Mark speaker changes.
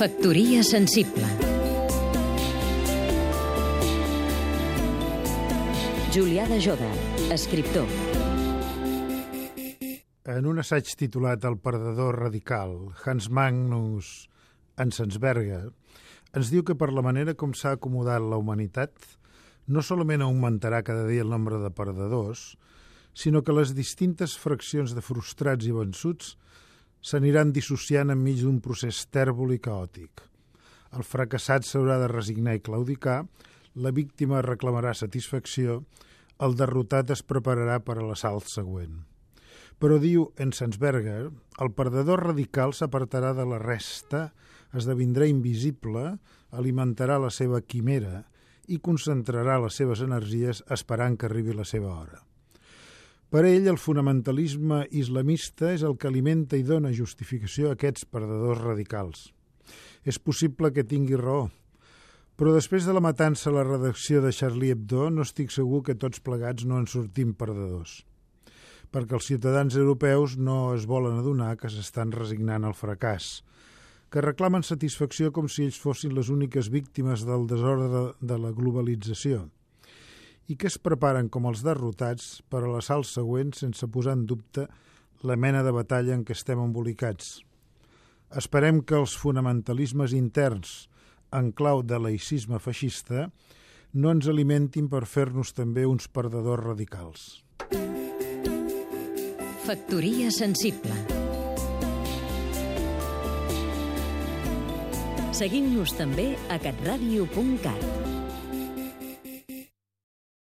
Speaker 1: Factoria sensible. Julià de Joda, escriptor.
Speaker 2: En un assaig titulat El perdedor radical, Hans Magnus Enzensberger ens diu que per la manera com s'ha acomodat la humanitat no solament augmentarà cada dia el nombre de perdedors, sinó que les distintes fraccions de frustrats i vençuts s'aniran dissociant enmig d'un procés tèrbol i caòtic. El fracassat s'haurà de resignar i claudicar, la víctima reclamarà satisfacció, el derrotat es prepararà per a l'assalt següent. Però diu Enzensberger, el perdedor radical s'apartarà de la resta, esdevindrà invisible, alimentarà la seva quimera i concentrarà les seves energies esperant que arribi la seva hora. Per ell, el fonamentalisme islamista és el que alimenta i dona justificació a aquests perdedors radicals. És possible que tingui raó, però després de la matança a la redacció de Charlie Hebdo no estic segur que tots plegats no en sortim perdedors perquè els ciutadans europeus no es volen adonar que s'estan resignant al fracàs, que reclamen satisfacció com si ells fossin les úniques víctimes del desordre de la globalització i que es preparen com els derrotats per a l'assalt següent sense posar en dubte la mena de batalla en què estem embolicats. Esperem que els fonamentalismes interns en clau de laïcisme feixista no ens alimentin per fer-nos també uns perdedors radicals.
Speaker 1: Factoria sensible Seguim-nos també a catradio.cat